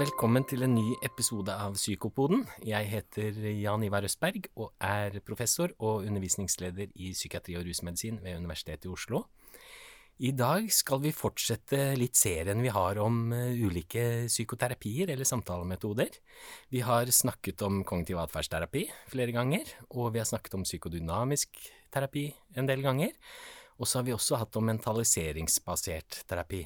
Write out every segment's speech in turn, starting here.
velkommen til en ny episode av Psykopoden. Jeg heter Jan Ivar Østberg og er professor og undervisningsleder i psykiatri og rusmedisin ved Universitetet i Oslo. I dag skal vi fortsette litt serien vi har om uh, ulike psykoterapier eller samtalemetoder. Vi har snakket om kognitiv atferdsterapi flere ganger, og vi har snakket om psykodynamisk terapi en del ganger. Og så har vi også hatt om mentaliseringsbasert terapi.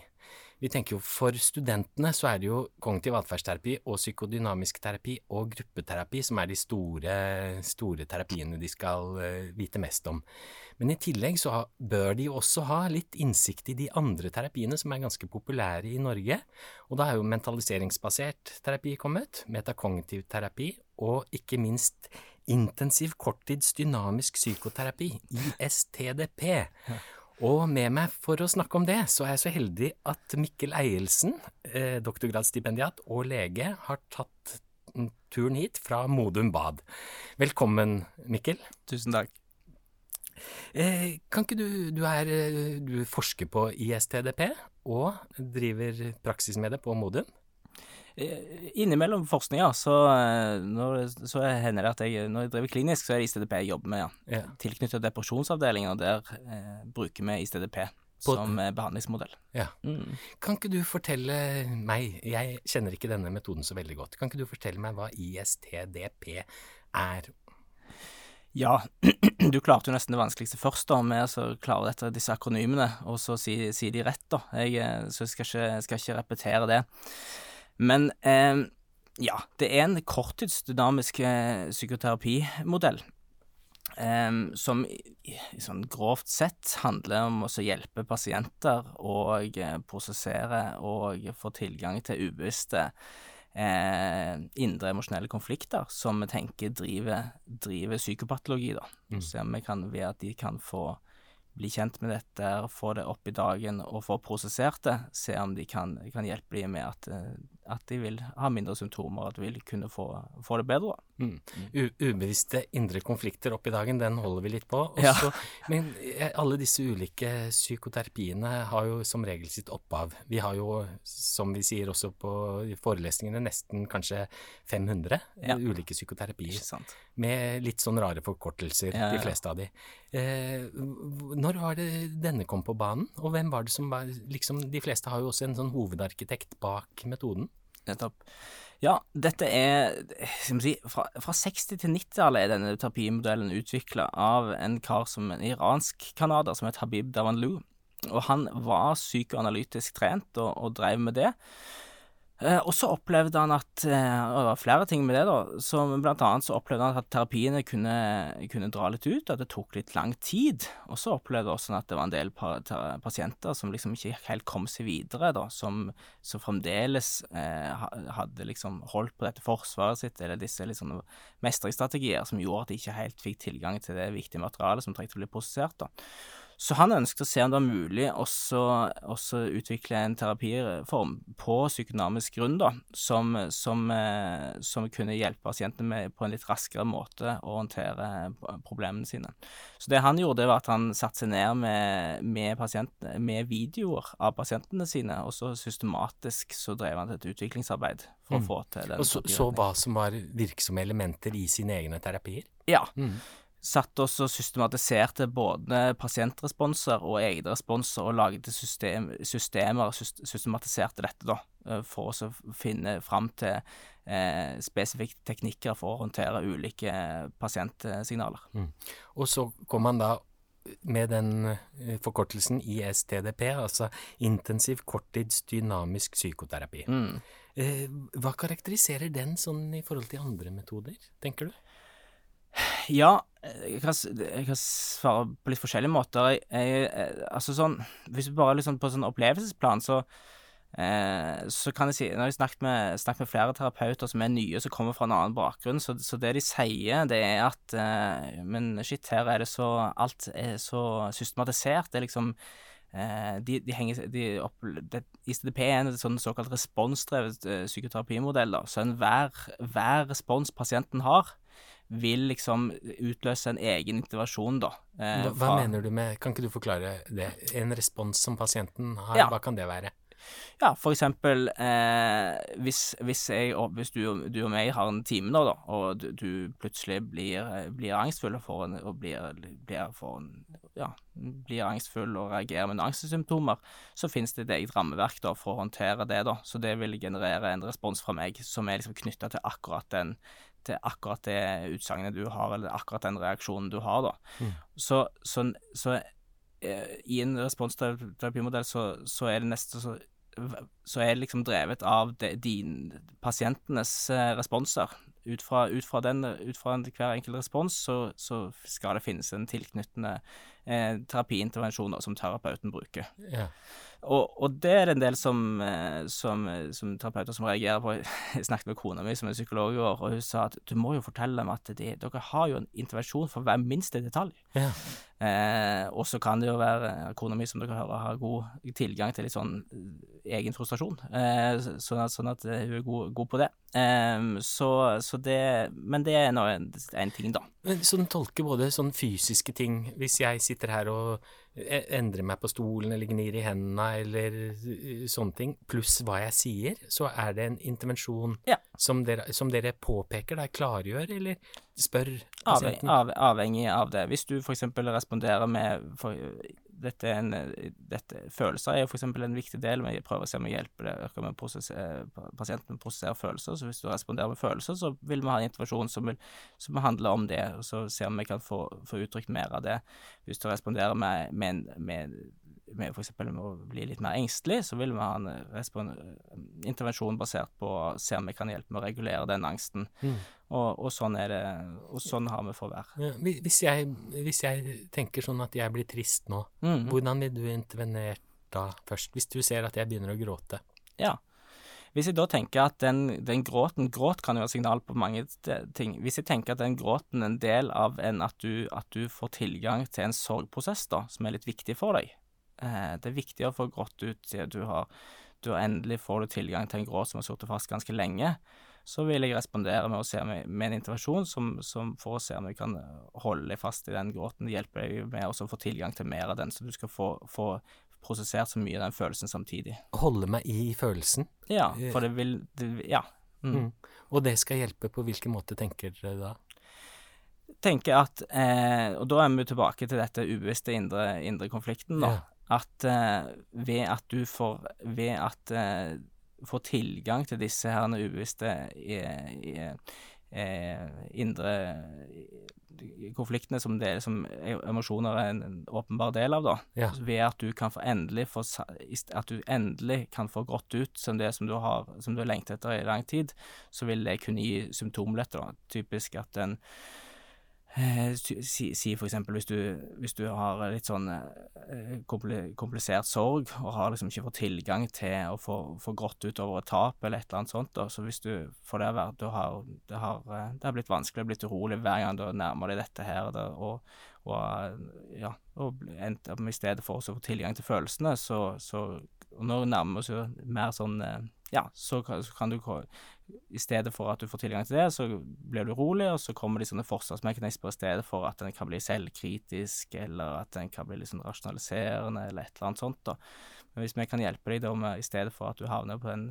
Vi tenker jo For studentene så er det jo kognitiv atferdsterapi og psykodynamisk terapi og gruppeterapi som er de store, store terapiene de skal uh, vite mest om. Men i tillegg så bør de jo også ha litt innsikt i de andre terapiene som er ganske populære i Norge. Og da er jo mentaliseringsbasert terapi kommet, metakognitiv terapi og ikke minst intensiv korttids dynamisk psykoterapi, ISTDP. Og med meg for å snakke om det, så er jeg så heldig at Mikkel Eielsen, eh, doktorgradsstipendiat og lege, har tatt turen hit fra Modum Bad. Velkommen, Mikkel. Tusen takk. Eh, kan ikke du Du er Du forsker på ISTDP og driver praksis med det på Modum? Eh, innimellom forskninga så, så hender det at jeg når jeg driver klinisk, så er det ISTDP jeg jobber med. ja. Ja. Tilknyttet depresjonsavdelinga, der eh, bruker vi ISTDP På- som eh, behandlingsmodell. ja. Mm. Kan ikke du fortelle meg, jeg kjenner ikke denne metoden så veldig godt, kan ikke du fortelle meg hva ISTDP er? Ja, du klarte jo nesten det vanskeligste først, da, med å klare dette, disse akronymene, og så si, si de rett, da. Jeg, eh, så jeg skal ikke, skal ikke repetere det. Men eh, ja, det er en korttidsdynamisk eh, psykoterapimodell. Eh, som i, i sånn grovt sett handler om å hjelpe pasienter og eh, prosessere og få tilgang til ubevisste eh, indre emosjonelle konflikter som vi tenker driver, driver psykopatologi, da. Mm. Se om vi kan, ved at de kan få bli kjent med dette, få det opp i dagen og få prosessert det, se om de kan, kan hjelpe dem med at, eh, at de vil ha mindre symptomer, at de vil kunne få, få det bedre. Mm. U ubevisste indre konflikter opp i dagen, den holder vi litt på. Ja. Men eh, alle disse ulike psykoterapiene har jo som regel sitt opphav. Vi har jo, som vi sier også på forelesningene, nesten kanskje 500 Ja. ulike psykoterapier. Med litt sånn rare forkortelser, Ja, de fleste av de. Eh, når var det denne kom på banen, og hvem var det som var liksom, De fleste har jo også en sånn hovedarkitekt bak metoden. Nettopp. Ja, dette er skal si, fra, fra 60- til 90-tallet er denne terapimodellen utvikla av en kar som en iransk canadier som het Habib Davanlou. Og han var psykoanalytisk trent og, og drev med det. Eh, og så opplevde han at eh, Og det var flere ting med det, da. Som blant annet så opplevde han at terapiene kunne, kunne dra litt ut, at det tok litt lang tid. Og så opplevde han også at det var en del pa pasienter som liksom ikke helt kom seg videre, da. Som, som fremdeles eh, hadde liksom holdt på dette forsvaret sitt, eller disse liksom mestringsstrategier som gjorde at de ikke helt fikk tilgang til det viktige materialet som trengte å bli prosessert, da. Så han ønsket å se om det var mulig også utvikle en terapiform på psykodynamisk grunn, da, som, som, eh, som kunne hjelpe pasientene med på en litt raskere måte å håndtere problemene sine. Så det han gjorde, det var at han satte seg ned med, med, med videoer av pasientene sine, og så systematisk så drev han et utviklingsarbeid for Mm. å få til den Og så, så hva som var virksomme elementer i sine egne terapier. Ja. Mm. Satt oss og systematiserte både pasientresponser og egne responser, og laget system, systemer og systematiserte dette, da, eh, for å finne fram til eh, spesifikke teknikker for å håndtere ulike pasientsignaler. Og så kom han da med den eh, forkortelsen ISTDP, altså intensiv korttidsdynamisk psykoterapi. Mm. Eh, hva karakteriserer den sånn i forhold til andre metoder, tenker du? Ja, jeg kan, jeg kan svare på litt forskjellige måter. Jeg, jeg, eh, altså sånn, hvis vi bare liksom på sånn opplevelsesplan, så eh, så kan jeg si Når jeg har snakket med, snakket med flere terapeuter som er nye, som kommer fra en annen bakgrunn, så, så det de sier, det er at eh, Men shit, her er det så Alt er så systematisert. Det er liksom eh, de, de henger de opp, det, ICDP er en sånn såkalt responsdrevet eh, psykoterapimodell. da, Så enhver hver respons pasienten har, vil liksom utløse en egen intervensjon, da. eh, Hva, hva mener du med Kan ikke du forklare det? En respons som pasienten har, Ja. hva kan det være? Ja, for eksempel eh, hvis, hvis, jeg, hvis du, du, og meg har en time nå, da, og du, du plutselig blir, blir angstfull for en, og blir, blir, en, ja, blir angstfull og reagerer med angstsymptomer, så finnes det et eget rammeverk da, for å håndtere det. da, Så det vil generere en respons fra meg som er liksom knytta til akkurat den til akkurat det utsagnet du har, eller akkurat den reaksjonen du har, da. Mm. Så, så, så eh, i en responsterapimodell så, så er det nesten så så er det liksom drevet av de, din, pasientenes eh, responser. Ut fra, ut fra, den, ut fra hver enkelt respons så, så, skal det finnes en tilknyttende eh, terapiintervensjoner som terapeuten bruker. Ja. Og, og, det er det en del som, eh, som, som, terapeuter som reagerer på. Jeg snakket med kona mi som er psykolog i år, og hun sa at du må jo fortelle dem at de, dere har jo en intervensjon for hver minste detalj. Ja. Eh, og så kan det jo være kona mi, som dere hører, har god tilgang til litt sånn egen frustrasjon. Eh, sånn, at, sånn, at, hun er god, god på det. Eh, så, så, det Men det er nå en, en, ting, da. Så den tolker både sånne fysiske ting, hvis jeg sitter her og e, endrer meg på stolen eller gnir i hendene eller uh, sånne ting, pluss hva jeg sier, så er det en intervensjon ja. som, dere, som, dere, påpeker, da, klargjør, eller spør pasienten? Avhengig, av, avhengig av det. Hvis du f.eks. responderer med for, dette er en, dette, følelser er jo f.eks. en viktig del. Vi prøver å se om vi hjelper det, med pasienten med å prosessere følelser. Så hvis du responderer med følelser, så vil vi ha en intervensjon som, som handler om det. og Så ser vi om vi kan få, få uttrykt mer av det. Hvis du responderer med, med, med med f.eks. med å bli litt mer engstelig, så vil vi ha en intervensjon basert på å se om vi kan hjelpe med å regulere den angsten. Mm. Og, og, sånn er det, og sånn har vi for hver. Ja, hvis, jeg, hvis, jeg, tenker sånn at jeg blir trist nå, mm. hvordan vil du intervenere da først? Hvis du ser at jeg begynner å gråte? Ja. Hvis jeg da tenker at den, den gråten Gråt kan jo være signal på mange ting. Hvis jeg tenker at den gråten er en del av en at du, at du får tilgang til en sorgprosess da, som er litt viktig for deg, Eh, det er viktig å få grått ut siden du har, du endelig får du tilgang til en gråt som har sittet fast ganske lenge. Så vil jeg respondere med å se med, med en intervensjon som, som for å se om vi kan holde deg fast i den gråten. Det hjelper deg med å få tilgang til mer av den, så du skal få, få prosessert så mye av den følelsen samtidig. Holde meg i følelsen? Ja, for det vil det, Ja. Mm. Mm. Og det skal hjelpe på hvilken måte, tenker dere da? tenker at eh, Og da er vi tilbake til dette ubevisste indre, indre konflikten, da. Ja at uh, ved at du får Ved at uh, får tilgang til disse her ubevisste indre konfliktene som, det, som emosjoner er en, en åpenbar del av, da. Ja. Ved at du kan få endelig få At du endelig kan få grått ut som det som du har som du har lengtet etter i lang tid, så vil det kunne gi symptomlette, da. Typisk at en Eh, si, si for eksempel hvis du, hvis du har litt sånn eh, komplisert sorg, og har liksom ikke fått tilgang til å få, få grått ut over et tap eller et eller annet sånt, da. så hvis du får det vært du har, det, har, eh, det har blitt vanskelig, blitt urolig hver gang du nærmer deg dette her, det, og, og, ja, og i stedet for å få tilgang til følelsene, så, så og når vi nærmer oss jo mer sånn ja, så kan, så kan, du I stedet for at du får tilgang til det, så blir du rolig, og så kommer de sånne forsvarsmekanismer i stedet for at den kan bli selvkritisk, eller at den kan bli liksom rasjonaliserende, eller et eller annet sånt. da. Men hvis vi kan hjelpe deg da med, i stedet for at du havner på, en,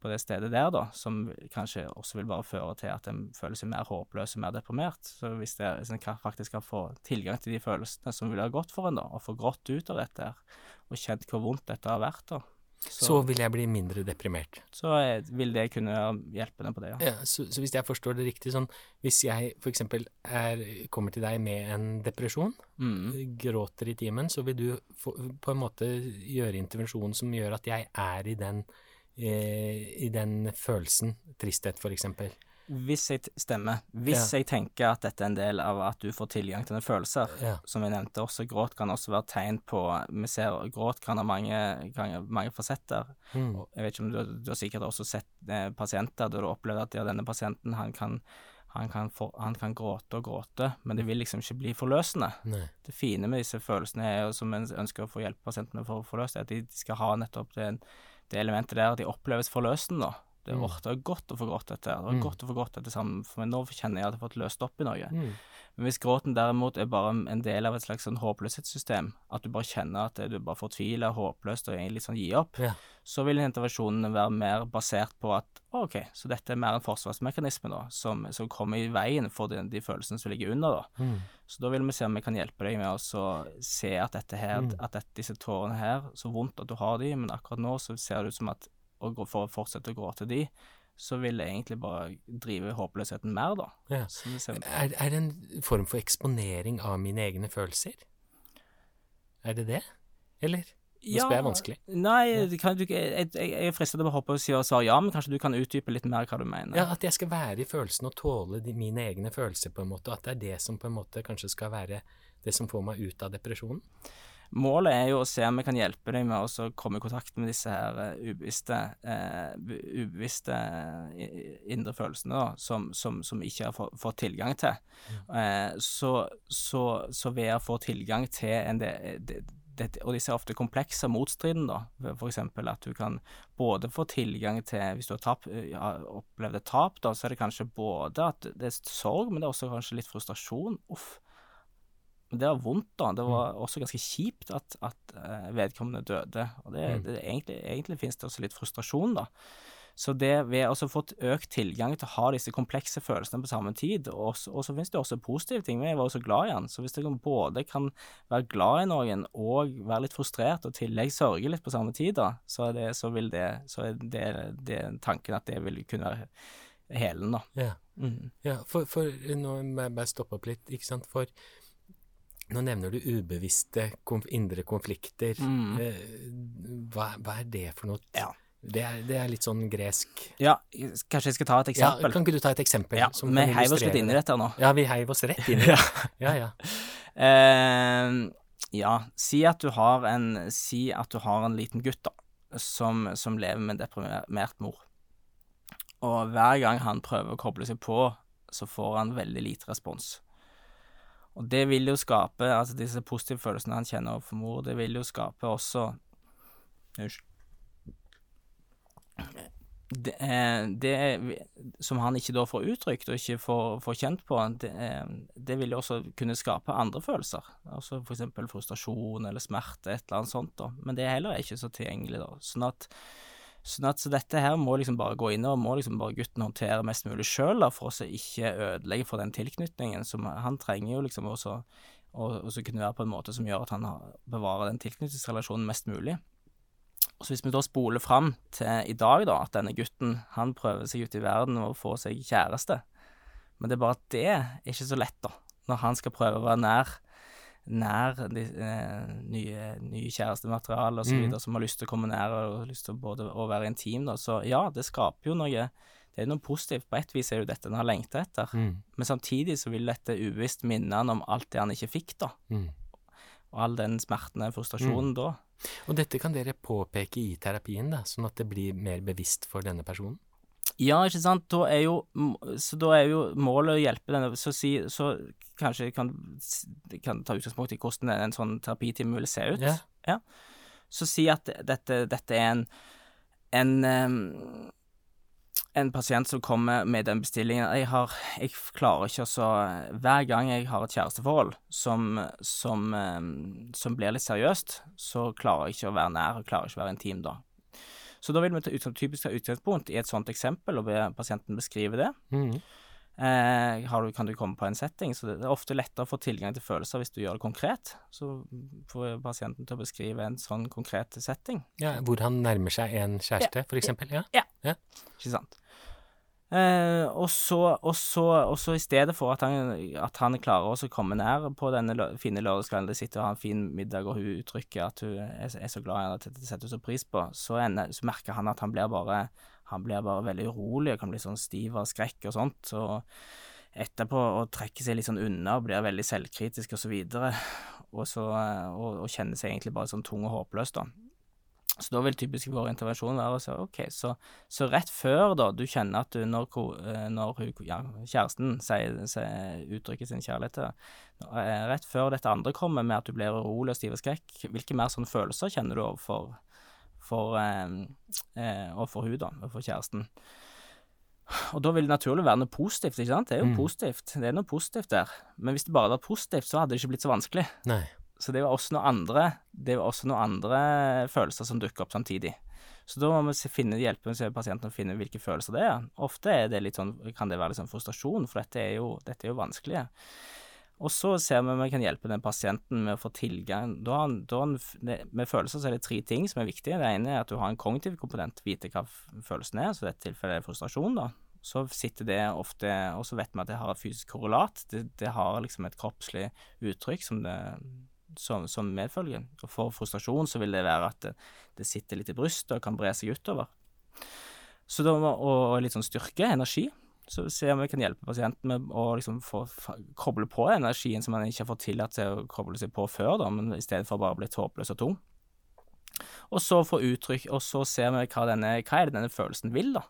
på det stedet der, da, som kanskje også vil bare føre til at en føler seg mer håpløs og mer deprimert, så hvis, det, hvis en faktisk kan få tilgang til de følelsene som vil ha godt for en, da, og få grått ut av dette her, og kjent hvor vondt dette har vært, da, så, så, vil jeg bli mindre deprimert. Så vil det kunne hjelpe deg på det, ja. ja så, så, hvis jeg forstår det riktig, sånn hvis jeg er, kommer til deg med en depresjon, mm. gråter i timen, så vil du få, på en måte gjøre intervensjonen som gjør at jeg er i den, eh, i den følelsen, tristhet eksempel. Hvis jeg stemmer. Hvis ja. jeg tenker at dette er en del av at du får tilgang til dine følelser, ja. som jeg nevnte også, gråt kan også være tegn på Vi ser gråt kan ha mange, mange fasetter. Mm. Jeg vet ikke om du, du, har sikkert også sett eh, pasienter der du har opplevd at ja, denne pasienten han kan, han kan, for, han kan, gråte og gråte, men det vil liksom ikke bli forløsende. Nei. Det fine med disse følelsene er jo, som en ønsker å få hjelpe pasientene for å forløse, at de, de skal ha nettopp det, det elementet der at de oppleves forløsende. da det, mm. det var godt å få grått dette. Det var mm. godt å få grått dette sammen, for nå kjenner jeg at jeg har fått løst opp i noe. Mm. Men hvis gråten derimot er bare en del av et slags sånn håpløshetssystem, at du bare kjenner at du bare fortviler, håpløst og egentlig sånn gi opp, Ja. så vil intervensjonen være mer basert på at OK, så dette er mer en forsvarsmekanisme da, som, som kommer i veien for de, de følelsene som ligger under. da. Mm. Så da vil vi se om vi kan hjelpe deg med å se at dette her, Mm. at dette, disse tårene her, så vondt at du har de, men akkurat nå så ser det ut som at å gå, for å fortsette å gråte de, så vil det egentlig bare drive håpløsheten mer, da. Ja. Er, er det en form for eksponering av mine egne følelser? Er det det? Eller? Nå spør jeg vanskelig. Nei, ja. kan, du, jeg, jeg, jeg er fristet til å hoppe og si og svare ja, men kanskje du kan utdype litt mer hva du mener. Ja, At jeg skal være i følelsen og tåle de, mine egne følelser, på en måte. og At det er det som på en måte kanskje skal være det som får meg ut av depresjonen. Målet er jo å se om vi kan hjelpe deg med å komme i kontakt med disse her eh, ubevisste, eh, ubevisste eh, indre følelsene da, som, som, som ikke har fått tilgang til. Eh, så, så, så ved å få tilgang til en del det, det, og disse er ofte komplekse og motstridende, da. Eksempel at du kan både få tilgang til Hvis du har tap, har opplevd et tap, da, så er det kanskje både at det er sorg, men det er også kanskje litt frustrasjon. Uff. Men det var vondt, da. Det var også ganske kjipt at, at eh, vedkommende døde. Og det, Mm. det, egentlig, egentlig finnes det også litt frustrasjon, da. Så det ved å så få økt tilgang til å ha disse komplekse følelsene på samme tid, og, så- finnes det også positive ting. Vi var jo så glad i han, så hvis dere både kan være glad i noen og være litt frustrert, og i tillegg sørge litt på samme tid, da, så er det, så vil det, så er det, det tanken at det vil kunne være helen, da. Ja. mm. Ja, for, for nå må jeg bare stoppe opp litt, ikke sant. For nå nevner du ubevisste konf indre konflikter. Mm. Eh, hva, hva er det for noe? Ja. Det er, det er litt sånn gresk Ja, kanskje jeg skal ta et Ja, eksempel? kan ikke du ta et eksempel? Ja, vi heiv oss litt inn i dette nå. Ja, vi heiv oss rett inn i det. Ja, ja. Uh, ja, si at du har en Si du har en liten gutt, da, som, som lever med en deprimert mor. Og hver gang han prøver å koble seg på, så får han veldig lite respons. Og det vil jo skape Altså disse positive følelsene han kjenner overfor mor, det vil jo skape også Unnskyld. Det, eh, det som han ikke da får uttrykt og ikke får, får kjent på, det, eh, det vil jo også kunne skape andre følelser. Altså for eksempel frustrasjon eller smerte, et eller annet sånt. da. Men det er heller ikke så tilgjengelig, da. Sånn at, sånn at så dette her må liksom bare gå inn og må liksom bare gutten håndtere mest mulig sjøl, for å ikke ødelegge for den tilknytningen. som Han trenger jo liksom også å også kunne være på en måte som gjør at han bevarer den tilknytningsrelasjonen mest mulig. Og så Hvis vi da spoler fram til i dag, da, at denne gutten han prøver seg ute i verden og får seg kjæreste, men det er bare at det er ikke så lett, da, når han skal prøve å være nær nær de, eh, nye, nye kjærestemateriale og så Mm. som har lyst til å komme nær og lyst til både å være intim, da. Så ja, det skaper jo noe Det er noe positivt. På et vis er jo dette han har lengta etter, Mm, men samtidig så vil dette ubevisst minne han om alt det han ikke fikk, da. mm. Og all den smerten og frustrasjonen da. Og dette kan dere påpeke i terapien, da, sånn at det blir mer bevisst for denne personen? Ja, ikke sant. Da er jo, så da er jo målet å hjelpe denne Så, si, så kanskje kan, kan ta utgangspunkt i hvordan en sånn terapitime vil se ut. Ja. Så si at dette, dette er en en, um, en pasient som kommer med den bestillingen Jeg, har, jeg klarer ikke å så Hver gang jeg har et kjæresteforhold som, som, som blir litt seriøst, så klarer jeg ikke å være nær og klarer ikke å være intim da. Så da vil vi ta typisk ta utgangspunkt i et sånt eksempel og be pasienten beskrive det. Mm. Eh, har du, kan du komme på en setting, så det er ofte lettere å få tilgang til følelser hvis du gjør det konkret. Så får pasienten til å beskrive en sånn konkret setting. ja. Hvor han nærmer seg en kjæreste, for eksempel? Ja. Ikke sant? Eh, og, så, og, så, og så i stedet for at han, at han klarer å komme nær på denne fine lørdagskvelden, det sitter og har en fin middag, og hun uttrykker at hun er, er så glad i henne, at dette setter hun så pris på, så, ender, så merker han at han blir bare han blir bare veldig urolig og kan bli sånn stiv av skrekk og sånt. Og etterpå å trekke seg litt sånn unna og blir veldig selvkritisk og så videre. Og, så, og, og kjenner seg egentlig bare sånn tung og håpløs, da. Så da vil typisk vår intervensjon være å si ok, så, så rett før da du kjenner at du, når, eh, når ja, kjæresten sier, sier, uttrykker sin kjærlighet til deg, eh, rett før dette andre kommer med at du blir urolig og stiv av skrekk, hvilke mer sånne følelser kjenner du overfor for, eh, eh, overfor hun da, overfor kjæresten? Og da vil det naturlig være noe positivt, ikke sant? Det er jo Mm. positivt. Det er noe positivt der. Men hvis det bare hadde vært positivt, så hadde det ikke blitt så vanskelig. Nei. Så det var også noen andre Det var også noen andre følelser som dukker opp samtidig. Så da må vi finne, hjelpe pasienten å finne hvilke følelser det er. Ofte er det sånn, kan det være litt sånn frustrasjon, for dette er jo, dette er jo vanskelig. Og så ser vi om vi kan hjelpe den pasienten med å få tilgang da, da, Med følelser så er det tre ting som er viktige. Det ene er at du har en kognitiv komponent, vite hva følelsen er, så i dette tilfellet er det frustrasjon, da. Så sitter det ofte Og så vet vi at det har et fysisk korrelat. Det, det har liksom et kroppslig uttrykk som det som, som medfølger. Og for frustrasjon så vil det være at det, det sitter litt i brystet og kan bre seg utover. Så da må, og, litt sånn styrke, energi. Så se om vi kan hjelpe pasienten med å liksom få koble på energien som man ikke har fått tillatt til å koble seg på før, da, men i stedet for bare å bli håpløs og tom. Og så få uttrykk, og så ser vi hva, denne, hva er det denne følelsen vil, da.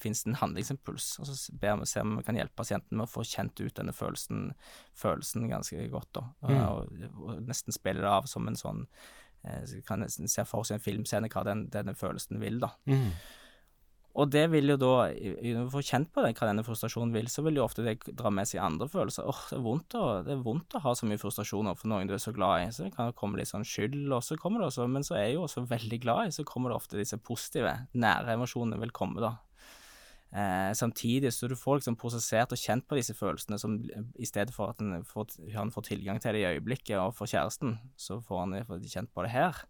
Fins det en handlingsimpuls? Og så ber vi se om vi kan hjelpe pasienten med å få kjent ut denne følelsen, følelsen ganske godt, da. Mm. Og, og nesten spille det av som en sånn eh, Kan nesten se for seg en filmscene hva den, denne følelsen vil, da. Mm. Og det vil jo da, når du får kjent på det, hva denne frustrasjonen vil, så vil jo ofte det dra med seg andre følelser. Åh, det er vondt å, det er vondt å ha så mye frustrasjoner for noen du er så glad i. Så det kan komme litt sånn skyld, og så kommer det også, men så er jeg jo også veldig glad i, så kommer det ofte disse positive, nære emosjonene vil komme da. Eh, samtidig så du får liksom prosessert og kjent på disse følelsene, som i stedet for at han får, han får tilgang til det i øyeblikket, og for kjæresten, så får han kjent på det her.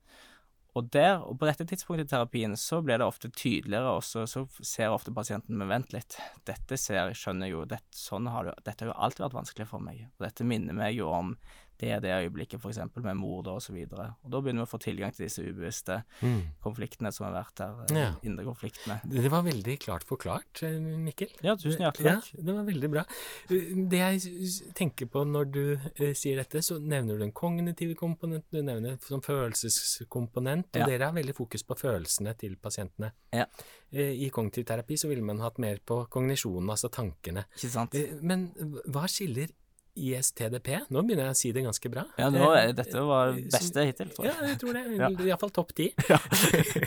Og der, og på dette tidspunktet i terapien, så blir det ofte tydeligere, og så, så ser ofte pasienten Men vent litt, dette ser jeg, skjønner jo, dette, sånn har du, dette har jo alltid vært vanskelig for meg. Og dette minner meg jo om det er det øyeblikket, eksempel med mord. Og da begynner vi å få tilgang til disse ubevisste Mm. konfliktene som har vært der, eh, Ja. indre konfliktene. Det var veldig klart forklart, eh, Mikkel. Ja, tusen hjertelig Ja, det var veldig bra. Det jeg tenker på når du eh, sier dette, så nevner du en kognitiv komponent, du nevner sånn følelseskomponent, og Ja. dere har veldig fokus på følelsene til pasientene. Ja. Eh, I kognitiv terapi så ville man hatt mer på kognisjonen, altså tankene. Ikke sant? Eh, Men hva skiller ISTDP? Nå begynner jeg å si det ganske bra. Ja, nå, Eh, dette var det beste hittil, For. Ja, jeg. tror det. Ja. Iallfall topp ti. Ja.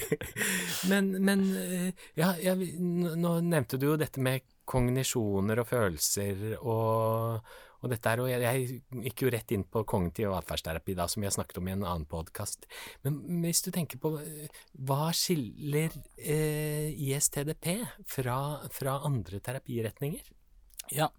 men, men eh, ja, ja, nå nevnte du jo dette med kognisjoner og følelser og, og dette her, og jeg, jeg gikk jo rett inn på kognitiv atferdsterapi da, som vi har snakket om i en annen podkast. Men hvis du tenker på eh, hva skiller eh, ISTDP fra, fra andre terapiretninger? Ja.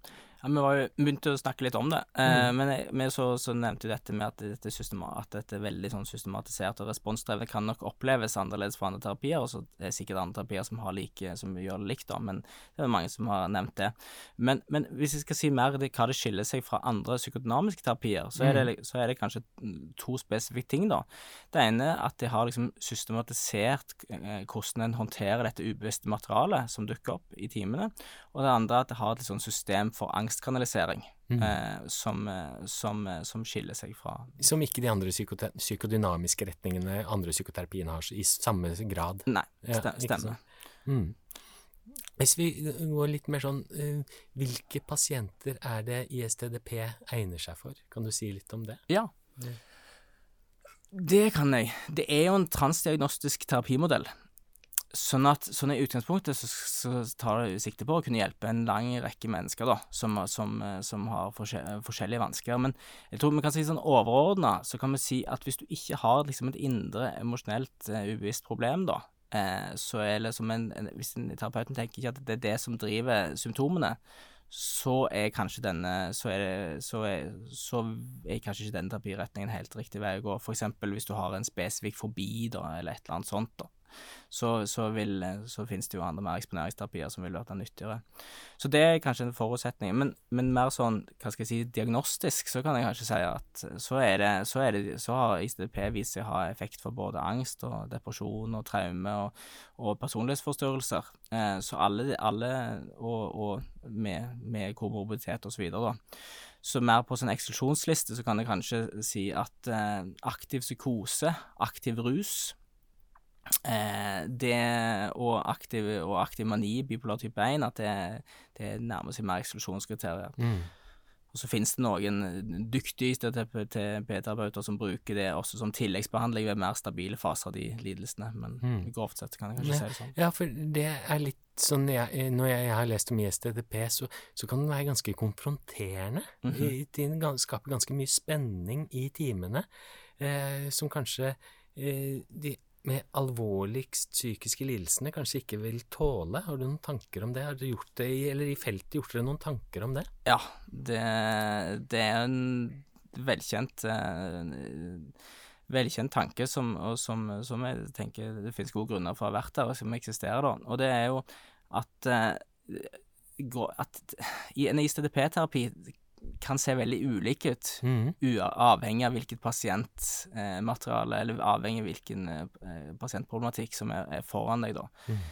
Ja, vi var jo begynte å snakke litt om det, eh, Mm. men jeg, vi så, så nevnte jo dette med at dette, at dette veldig sånn systematiserte og responsdrevet kan nok oppleves annerledes for andre terapier, og så er det sikkert andre terapier som, har like, som gjør det likt, da, men det er mange som har nevnt det. Men, men hvis jeg skal si mer det, hva det skiller seg fra andre psykodynamiske terapier, så er, det, så er det kanskje to spesifikke ting, da. Det ene er at de har liksom systematisert eh, hvordan en håndterer dette ubevisste materialet som dukker opp i timene, og det andre er at det har et sånn system for angstkanalisering Mm. eh, som, eh, som, eh, som skiller seg fra Som ikke de andre psykodynamiske retningene, andre psykoterapiene har i samme grad. Nei, Ja, stemmer. Mm. Hvis vi går litt mer sånn eh, Hvilke pasienter er det ISTDP egner seg for? Kan du si litt om det? Ja. Det kan jeg. Det er jo en transdiagnostisk terapimodell. Sånn at sånn i utgangspunktet så, så tar det sikte på å kunne hjelpe en lang rekke mennesker da, som, som, eh, som har forskjell, forskjellige vansker. Men jeg tror vi kan si sånn overordna, så kan vi si at hvis du ikke har liksom et indre emosjonelt uh, ubevisst problem, da, uh, så er det som en, en Hvis en terapeuten tenker ikke at det er det som driver symptomene, så er kanskje denne så er, det, så, er, så er kanskje ikke denne terapiretningen helt riktig vei å gå. For eksempel hvis du har en spesifikk fobi, da, eller et eller annet sånt, da. Så, så, vil, så finnes det jo andre mer eksponeringsterapier som vil være nyttigere. Så det er kanskje en forutsetning. Men, men mer sånn, hva skal jeg si, diagnostisk, så kan jeg kanskje si at så er det, så, er det, så har ICDP vist seg å ha effekt for både angst og depresjon og traume og, og personlighetsforstyrrelser. Eh, så alle, alle og, og med, med komorbiditet videre, da. Så mer på sånn eksklusjonsliste så kan jeg kanskje si at eh, aktiv psykose, aktiv rus eh, det og aktiv, og aktiv mani, bipolar type 1, at det, det nærmer seg mer eksklusjonskriterier. Mm. Og så finnes det noen dyktige TTP-terapeuter som bruker det også som tilleggsbehandling ved mer stabile faser av de lidelsene, men Mm. grovt sett kan jeg kanskje si det sånn. Ja, for det er litt sånn jeg, Når jeg, har lest om ISTDP, så, så kan den være ganske konfronterende. Mhm. I- Den skaper ganske mye spenning i timene, eh, som kanskje eh, de med alvorligst psykiske lidelsene kanskje ikke vil tåle. Har du noen tanker om det? Har dere gjort det i, eller i feltet gjort dere noen tanker om det? Ja, det, det er en velkjent eh, velkjent tanke som, som, som jeg tenker det finnes gode grunner for å ha vært der, og som eksisterer da. Og det er jo at, eh, at i en ISTDP-terapi kan se veldig ulik ut, mm. avhengig av hvilket pasientmateriale, eller avhengig av hvilken eh, pasientproblematikk som er, er foran deg, da. Mm.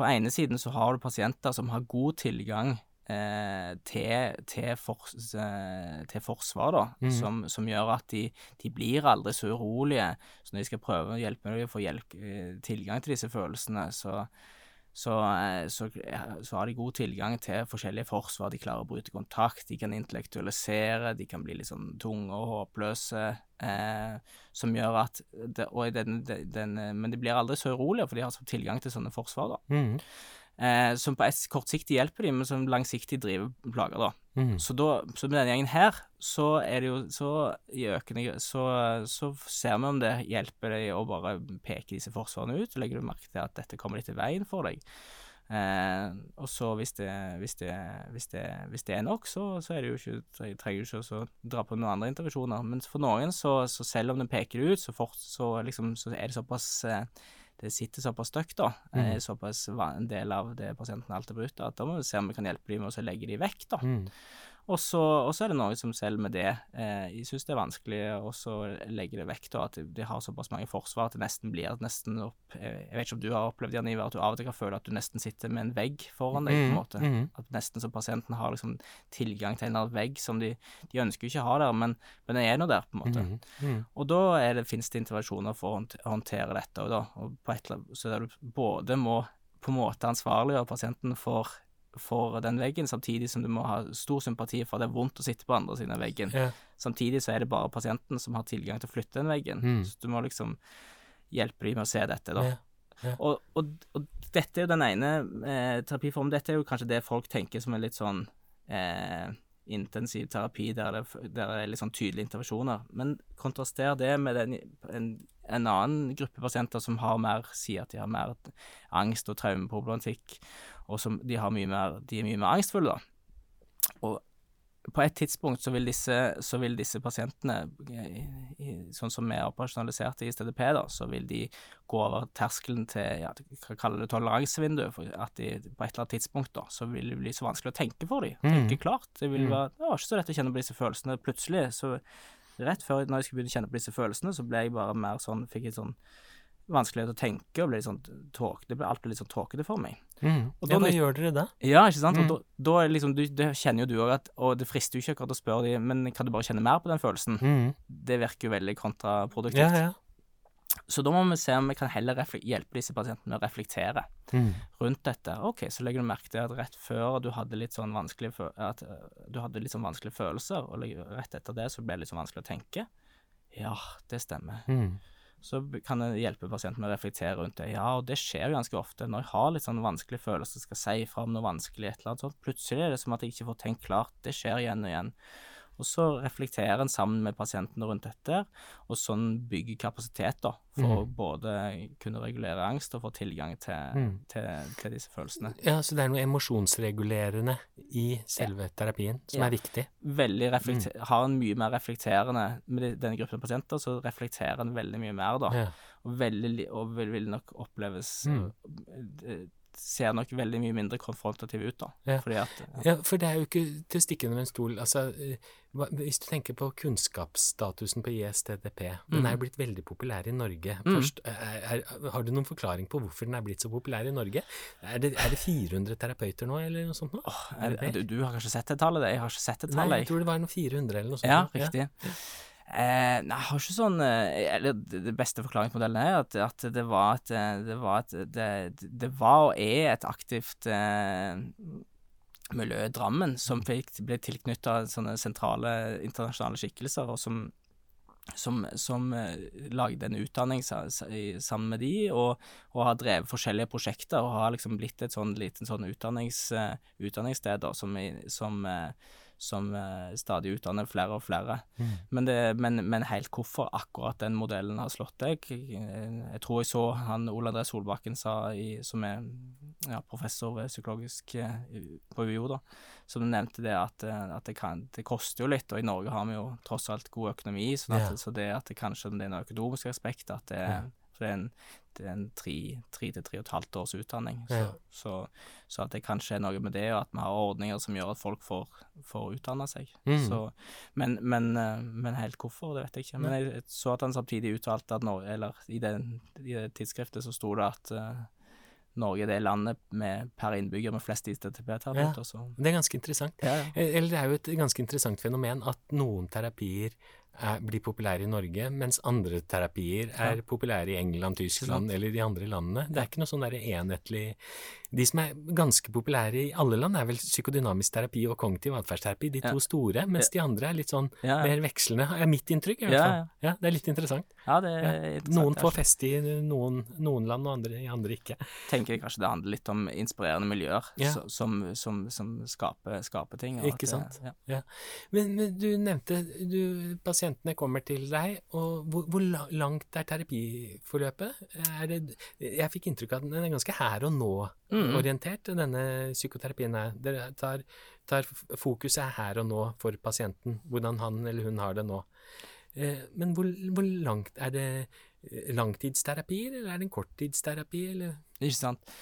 På ene siden så har du pasienter som har god tilgang eh, til, til, for, eh, til forsvar, da, mm. som, som gjør at de, de blir aldri så urolige. Så når de skal prøve å hjelpe deg å få hjelp, eh, tilgang til disse følelsene, så, så, eh, så, så har de god tilgang til forskjellige forsvar. De klarer å bryte kontakt, de kan intellektualisere, de kan bli litt sånn tunge og håpløse. Eh, som gjør at det, den, den, den, Men de blir aldri så urolige, for de har tilgang til sånne forsvar. da Mhm. Eh, som på et kortsiktig hjelper de, men som langsiktig driver plager, da. Mm. Så, da, så med denne gjengen her, så er det jo så i økende så, så ser vi om det hjelper deg å bare peke disse forsvarene ut, og legger du merke til at dette kommer litt i veien for deg. Eh, og så hvis det, hvis det, hvis det, hvis det er nok, så, så er det jo ikke, tre- trenger du ikke å dra på noen andre intervensjoner. Men for noen, så, så selv om den peker det ut, så, fort, så, liksom, så er det såpass eh, det sitter såpass støkt, da, Mhm. er såpass en del av det pasienten alltid bruker, at da må vi se om vi kan hjelpe dem med å legge de vekk, da. Mhm. Og så, er det noen som selv med det eh, syns det er vanskelig å så legge det vekk, da, at de, har såpass mange forsvar at det nesten blir nesten opp Jeg vet ikke om du har opplevd Jan Ivar, at du av og til kan føle at du nesten sitter med en vegg foran deg, på en måte. Mm, Mhm. At nesten så pasienten har liksom tilgang til en eller annen vegg som de, de ønsker ikke å ha der, men, men den er nå der, på en måte. Mm, Mhm. Og da det, finnes det intervensjoner for å håndtere dette, òg, da, og på et, så der du både må på en måte ansvarliggjøre pasienten for, for den veggen, samtidig som du må ha stor sympati for at det er vondt å sitte på andre siden av veggen. Yeah. Samtidig så er det bare pasienten som har tilgang til å flytte den veggen, Mm. så du må liksom hjelpe dem med å se dette, da. Yeah. Yeah. Og, og, og dette er jo den ene eh, terapiformen. Dette er jo kanskje det folk tenker som er litt sånn eh, intensiv terapi, der det, der det er litt sånn tydelige intervensjoner. Men kontraster det med den, en, en annen gruppe pasienter som har mer, sier at de har mer angst og traumeproblematikk, og som de, har mye mer, de er mye mer angstfulle, da. Og på et tidspunkt så vil disse, så vil disse pasientene, i, i, sånn som vi er operasjonalisert i STDP, da, så vil de gå over terskelen til ja, hva kaller det toleransevinduet, at de på et eller annet tidspunkt da, så vil det bli så vanskelig å tenke for dem. Mm. Tenke klart. Det vil Mm. være Det var ikke så lett å kjenne på disse følelsene. Plutselig, så rett før når jeg skulle begynne å kjenne på disse følelsene, så ble jeg bare mer sånn Fikk jeg sånn vanskelighet å tenke, og ble litt sånn tåk, det ble alt ble litt sånn tåkete for meg. Mm. Og Ja, da hva nytt- gjør dere da? Ja, ikke sant? Mm. Og da, da er liksom, du, det kjenner jo du òg at Og det frister jo ikke akkurat å spørre de, men kan du bare kjenne mer på den følelsen? Mm. Det virker jo veldig kontraproduktivt. Ja, ja. Så da må vi se om vi kan heller hjelpe disse pasientene å reflektere mm. rundt dette. Ok, så legger du merke til at rett før du hadde litt sånn vanskelige, at, øh, du hadde litt sånn vanskelige følelser, og rett etter det så ble det litt sånn vanskelig å tenke. Ja, det stemmer. Mhm. Så kan det hjelpe pasienten med å reflektere rundt det. Ja, og det skjer jo ganske ofte. Når jeg har litt sånn vanskelige følelser, skal si fra om noe vanskelig, et eller annet sånt, plutselig er det som at jeg ikke får tenkt klart. Det skjer igjen og igjen. Og så reflekterer en sammen med pasientene rundt dette, og sånn bygger kapasitet, da, for å både kunne regulere angst og få tilgang til, Mm. til, til disse følelsene. Ja, så det er noe emosjonsregulerende i selve terapien som Ja. er viktig. Veldig reflekter, Har en mye mer reflekterende Med denne gruppen pasienter, så reflekterer en veldig mye mer, da. Ja. Og, veldig, og vil, vil nok oppleves Mm. Eh, Ser nok veldig mye mindre konfrontativ ut, da. Ja. Fordi at Ja, for det er jo ikke til å stikke under en stol. Altså, eh, hvis du tenker på kunnskapsstatusen på ISTDP, den er jo blitt veldig populær i Norge. Mm. Først, er, er, har du noen forklaring på hvorfor den er blitt så populær i Norge? Er det, er det 400 terapeuter nå, eller noe sånt nå? er, du, du har kanskje sett det tallet? Jeg har ikke sett det tallet. Nei, jeg tror det var noe 400 eller noe sånt. Ja, riktig. riktig. Eh, jeg har ikke sånn eh, Eller det beste forklaringsmodellen er at, at det var et eh, Det var et det, det var og er et aktivt eh, miljø i Drammen som fikk, ble tilknytta sånne sentrale internasjonale skikkelser, og som som, som eh, lagde en utdanning sa, sa, sammen med de, og, og, har drevet forskjellige prosjekter, og har liksom blitt et sånn liten sånn utdannings, utdanningssted da, som, som, uh, som uh, stadig utdanner flere og flere. Mm. Men, det, men, men, helt hvorfor akkurat den modellen har slått deg jeg, tror jeg så han Ole André Solbakken sa, i, som er ja, professor ved psykologisk på UiO, da, som nevnte det at, eh, at det, kan, det, koster jo litt, og i Norge har vi jo tross alt god økonomi, sånn at, ja. så det at det kanskje det er noe økonomisk aspekt, at det, ja. Det er en, det er en tre, tre til tre og et halvt års utdanning, så, ja. så, så, at det kanskje er noe med det, og at vi har ordninger som gjør at folk får, får utdanne seg. Mm. Så, men, men, eh, men, helt hvorfor, det vet jeg ikke. Men jeg så at han samtidig uttalte at Norge, eller i det, i det tidsskriftet så sto det at uh, Norge er det landet med, per innbygger med flest ITTP-terapeuter. Ja, det er ganske interessant. Ja, ja. Eh, eller det er jo et ganske interessant fenomen at noen terapier er, blir populære i Norge, mens andre terapier er populære i England, Tyskland eller de andre landene. Det er ikke noe sånn der enhetlig de som er ganske populære i alle land, er vel psykodynamisk terapi og kognitiv atferdsterapi, de to store, mens de andre er litt sånn ja, ja. mer vekslende, er mitt inntrykk i hvert fall. Ja, Det er litt interessant. Ja, det er interessant. Noen får feste i noen, noen, land, og andre, i andre ikke. Tenker jeg kanskje det handler litt om inspirerende miljøer som, som, som, skaper, skaper ting. ikke sant. Ja. Men, men, du nevnte du, pasientene kommer til deg, og hvor, hvor langt er terapiforløpet? Er det, jeg fikk inntrykk av at den er ganske her og nå-orientert, mm. denne psykoterapien er. Dere tar, tar fokuset her og nå for pasienten, hvordan han eller hun har det nå. Eh, men hvor, hvor, langt er det langtidsterapi, eller er det en korttidsterapi, eller? Ikke sant.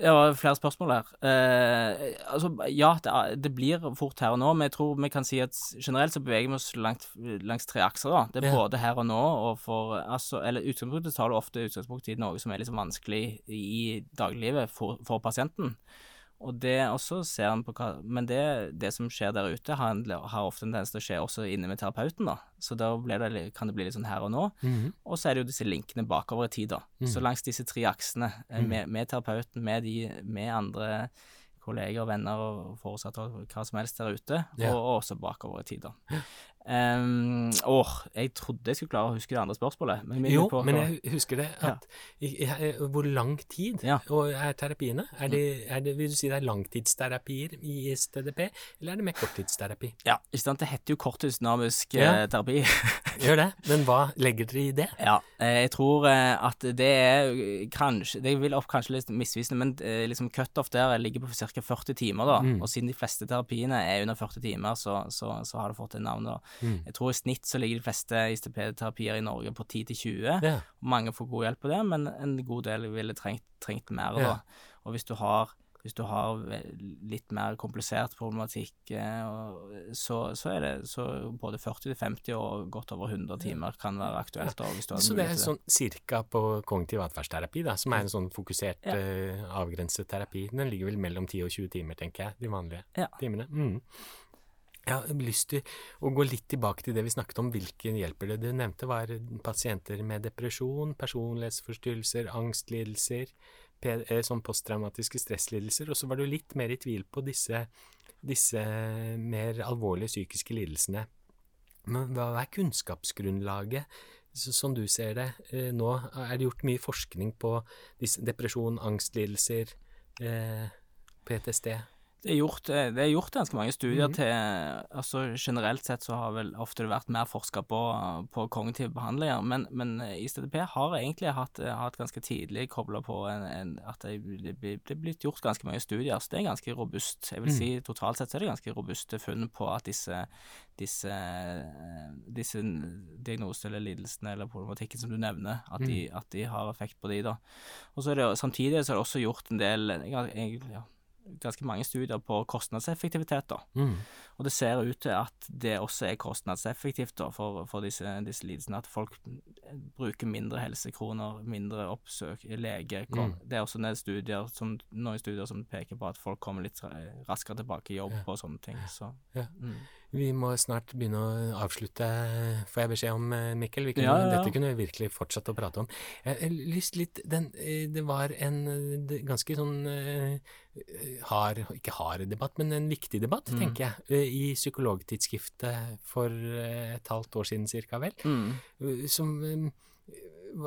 Ja, flere spørsmål her. Eh, altså, ja, det, det, blir fort her og nå, men jeg tror vi kan si at generelt så beveger vi oss langt, langs tre akser. da. Det er ja. både her og nå og for altså, Eller utgangspunktet tar du ofte utgangspunkt i noe som er liksom vanskelig i dagliglivet for, for pasienten. Og det også ser han på hva Men det, det som skjer der ute, har, har ofte en tendens til å skje også inne med terapeuten, da. Så da det, kan det bli litt sånn her og nå. Mm -hmm. Og så er det jo disse linkene bakover i tid, da. Mm -hmm. Så langs disse tre aksene, mm -hmm. med, med, terapeuten, med, de, med andre kolleger, venner og foresatte og hva som helst der ute, ja. og, og, også bakover i tid, da. Um, åh, jeg trodde jeg skulle klare å huske det andre spørsmålet. Men jo, på, men jeg husker det. At, ja. hvor lang tid ja. er terapiene? Er det, er det, vil du si det er langtidsterapier i STDP, eller er det mer korttidsterapi? Ja, ikke sant. Det heter jo korttidsdynamisk ja. Eh, terapi. Gjør det. Men hva legger dere i det? Ja, eh, jeg tror eh, at det er kanskje Det vil opp kanskje litt misvisende, men liksom cutoff der ligger på ca. 40 timer, da. Mm. Og siden de fleste terapiene er under 40 timer, så, så, så har det fått et navn. da Mm. Jeg tror i snitt så ligger de fleste ISTP-terapier i Norge på 10-20. Yeah. Mange får god hjelp på det, men en god del ville trengt, trengt mer. Yeah. Da. Og hvis du har hvis du har litt mer komplisert problematikk, eh, så, så er det så både 40-50 og godt over 100 timer kan være aktuelt. Da, så det er sånn cirka på kognitiv atferdsterapi, da, som er en sånn fokusert, ja. uh, avgrenset terapi. Den ligger vel mellom 10 og 20 timer, tenker jeg, de vanlige ja. timene. Mm. Jeg har lyst til å gå litt tilbake til det vi snakket om, hvilken hjelper det? Du nevnte var pasienter med depresjon, personlighetsforstyrrelser, angstlidelser, eh, sånn posttraumatiske stresslidelser, og så var du litt mer i tvil på disse, disse mer alvorlige psykiske lidelsene. Men hva er kunnskapsgrunnlaget, som du ser det eh, nå? Er det gjort mye forskning på disse depresjon, angstlidelser, eh, PTSD? Det er, gjort, eh, det er gjort, ganske mange studier mm. til altså Generelt sett så har vel ofte det vært mer forska på, på, kognitive behandlinger, men, men ICDP har egentlig hatt, hatt ganske tidlig kobla på en, en, at det, det, er blitt gjort ganske mange studier. Så det er ganske robust. Jeg vil mm. si totalt sett så er det ganske robuste funn på at disse, disse, disse diagnosene eller lidelsene eller problematikken som du nevner, at de, mm. at de har effekt på de da. Og så er det Samtidig så er det også gjort en del jeg, ja, ganske mange studier på kostnadseffektivitet. da. Mm. Og det ser ut til at det også er kostnadseffektivt da, for, for disse, disse lidelsene. At folk bruker mindre helsekroner, mindre oppsøk, lege. Mm. Det er også noen studier, som, noen studier som peker på at folk kommer litt raskere tilbake i jobb ja. og sånne ting. Så, ja. mm. Vi må snart begynne å avslutte, får jeg beskjed om, eh, Mikkel. Kunne, ja, ja, dette kunne vi virkelig fortsatt å prate om. Jeg har lyst litt den, eh, Det var en ganske sånn hard, ikke hard debatt, men en viktig debatt, mm. tenker jeg, i Psykologtidsskriftet for et halvt år siden cirka, vel, mm. som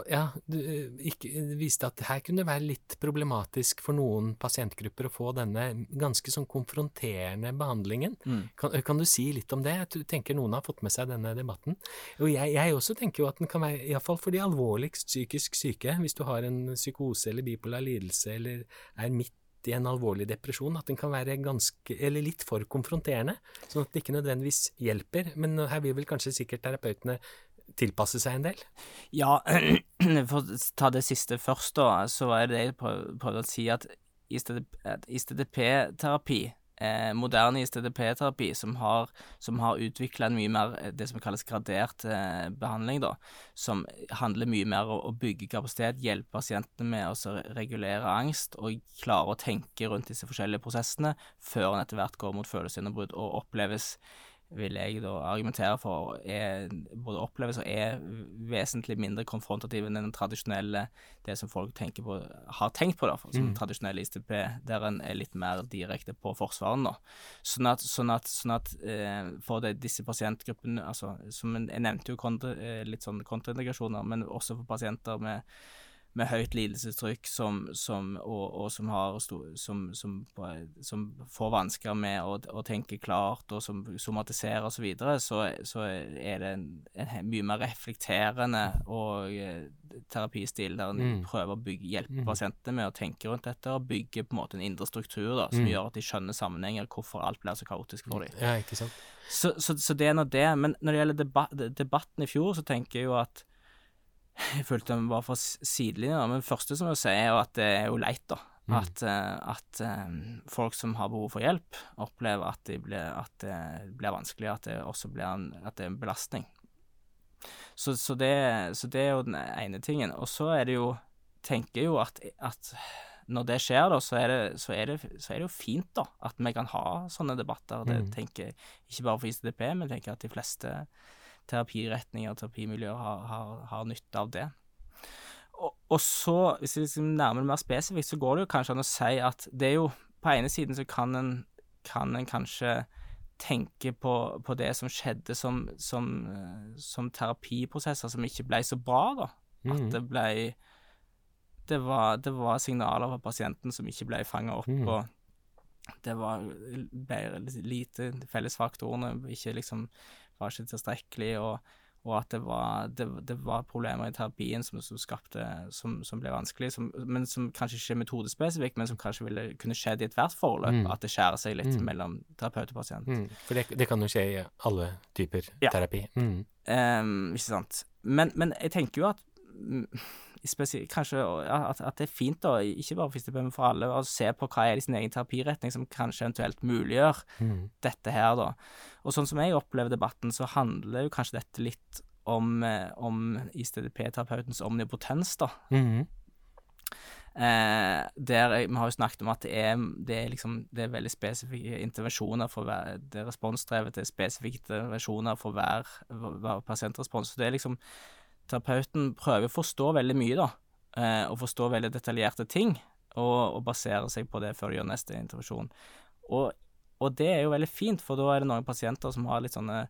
ja, eh, ikke, viste at her kunne det være litt problematisk for noen pasientgrupper å få denne ganske sånn konfronterende behandlingen. Mm. Kan, kan, du si litt om det? Jeg tenker noen har fått med seg denne debatten. Og jeg, jeg også tenker jo at den kan være, iallfall for de alvorligst psykisk syke, hvis du har en psykose eller bipolar lidelse eller er midt i en alvorlig depresjon, at den kan være ganske, eller litt for konfronterende, sånn at det ikke nødvendigvis hjelper. Men her vil vel kanskje sikkert terapeutene tilpasse seg en del? Ja, for å ta det siste først, da, så var det det jeg prøvde å si at ISTDP-terapi eh, moderne ISTDP-terapi som har, som har utvikla en mye mer eh, det som kalles gradert eh, behandling, da, som handler mye mer om å bygge kapasitet, hjelpe pasientene med å regulere angst og klare å tenke rundt disse forskjellige prosessene før en etter hvert går mot følelsesgjennombrudd og oppleves vil jeg da argumentere for er, både oppleves og er vesentlig mindre konfrontativ enn den tradisjonelle, det som folk tenker på, har tenkt på, da, som mm. tradisjonell ISTP, der en er litt mer direkte på forsvaren. da. Sånn at, sånn at, sånn at eh, for det, disse pasientgruppene, altså, som jeg nevnte jo kontra, eh, litt sånn kontraindikasjoner, men også for pasienter med med høyt lidelsestrykk som, som, og, og som, har, som, som, får vansker med å, å, tenke klart og som somatiserer osv., så, videre, så så er det en, en mye mer reflekterende og eh, terapistil der en mm. prøver å bygge, hjelpe mm. pasientene med å tenke rundt dette og bygge på en måte en indre struktur da, som mm. gjør at de skjønner sammenhenger, hvorfor alt blir så kaotisk for dem. Ja. Så, så, så det er nå det. Men når det gjelder debat, debatten i fjor, så tenker jeg jo at jeg følte den var fra sidelinja. Men det første som jeg sier, er jo at det er jo leit, da. Mm. At, uh, at um, folk som har behov for hjelp, opplever at, de ble, at det blir vanskelig, at det også blir en, at det er en belastning. Så, så, det, så, det, er jo den ene tingen. Og så er det jo Tenker jo at, at når det skjer, da, så er det, så, er det, så er det, jo fint, da, at vi kan ha sånne debatter. Det mm. tenker ikke bare for ICDP, men tenker at de fleste terapiretninger og terapimiljøer har, har, har nytte av det. Og, og, så, hvis vi liksom nærmer det mer spesifikt, så går det jo kanskje an å si at det er jo På ene siden så kan en, kan en kanskje tenke på, på, det som skjedde som, som, som, terapiprosesser som ikke ble så bra, da. Mm. At det ble det var, det var, signaler fra pasienten som ikke ble fanga opp, mm. og det var ble lite fellesfaktorene ikke liksom var ikke tilstrekkelig, og, og at det var, det, det var, problemer i terapien som, som skapte som, som, ble vanskelig, som, men som kanskje ikke er metodespesifikk, men som kanskje ville kunne skjedd i ethvert forløp, mm. at det skjærer seg litt mm. mellom terapeut og pasient. Mm. For det, det, kan jo skje i alle typer ja. terapi. Um, ikke sant. Men, men jeg tenker jo at kanskje at, at, det er fint, da, ikke bare for men for alle, å se på hva er i sin egen terapiretning som kanskje eventuelt muliggjør mm. dette her, da. Og sånn som jeg opplever debatten, så handler jo kanskje dette litt om, eh, om ISTDP-terapeutens omnipotens, da. Mm. Eh, der Vi har jo snakket om at det er, det er, liksom, det er veldig spesifikke intervensjoner for hver Det er responsdrevet, det er spesifikke intervensjoner for hver, hver pasientrespons. Så det er liksom terapeuten prøver å forstå veldig mye, da, eh, og forstå veldig detaljerte ting, og, og basere seg på det før de gjør neste intervensjon. Og, og, det er jo veldig fint, for da er det noen pasienter som har litt sånne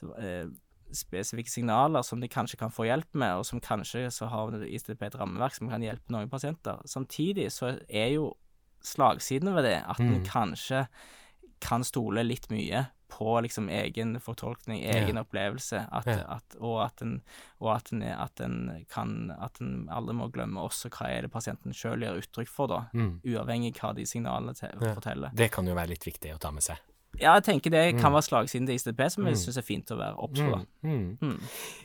så, eh, spesifikke signaler som de kanskje kan få hjelp med, og som kanskje så har ISTP et rammeverk som kan hjelpe noen pasienter. Samtidig så er jo slagsiden ved det at mm. en kanskje kan stole litt mye på liksom egen fortolkning, egen ja. opplevelse, at, ja. at, og at en, og at en, at en kan At en aldri må glemme også hva er det pasienten sjøl gir uttrykk for, da, mm. uavhengig hva de signalene til, ja. forteller. Det kan jo være litt viktig å ta med seg. Ja, jeg tenker det kan være slagsiden til ISDP, som jeg Mm. syns er fint å være obs på. Mm. Mm.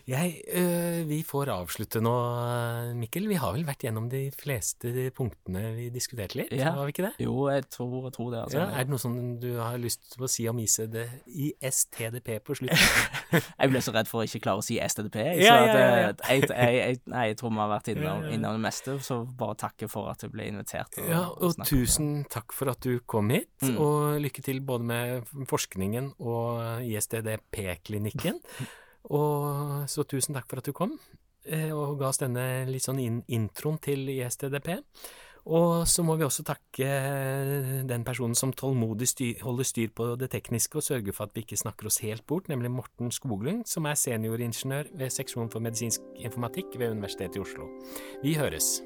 Øh, vi får avslutte nå, Mikkel. Vi har vel vært gjennom de fleste punktene vi diskuterte litt, Ja. har vi ikke det? Jo, jeg tror, jeg tror det. altså. Ja, er det noe som du har lyst til å si om ICD, ISTDP på slutten? Jeg ble så redd for å ikke klare å si STDP. Ja, eh, Jeg, jeg, nei, jeg tror vi har vært innom, innom det meste, så bare takke for at jeg ble invitert. og- Ja, og tusen takk for at du kom hit, Mm. og lykke til både med forskningen og ISTDP-klinikken. og så tusen takk for at du kom, eh, og ga oss denne litt sånn in introen til ISTDP. Og så må vi også takke den personen som tålmodig styr, holder styr på det tekniske og sørger for at vi ikke snakker oss helt bort, nemlig Morten Skoglund, som er senioringeniør ved seksjon for medisinsk informatikk ved Universitetet i Oslo. Vi høres.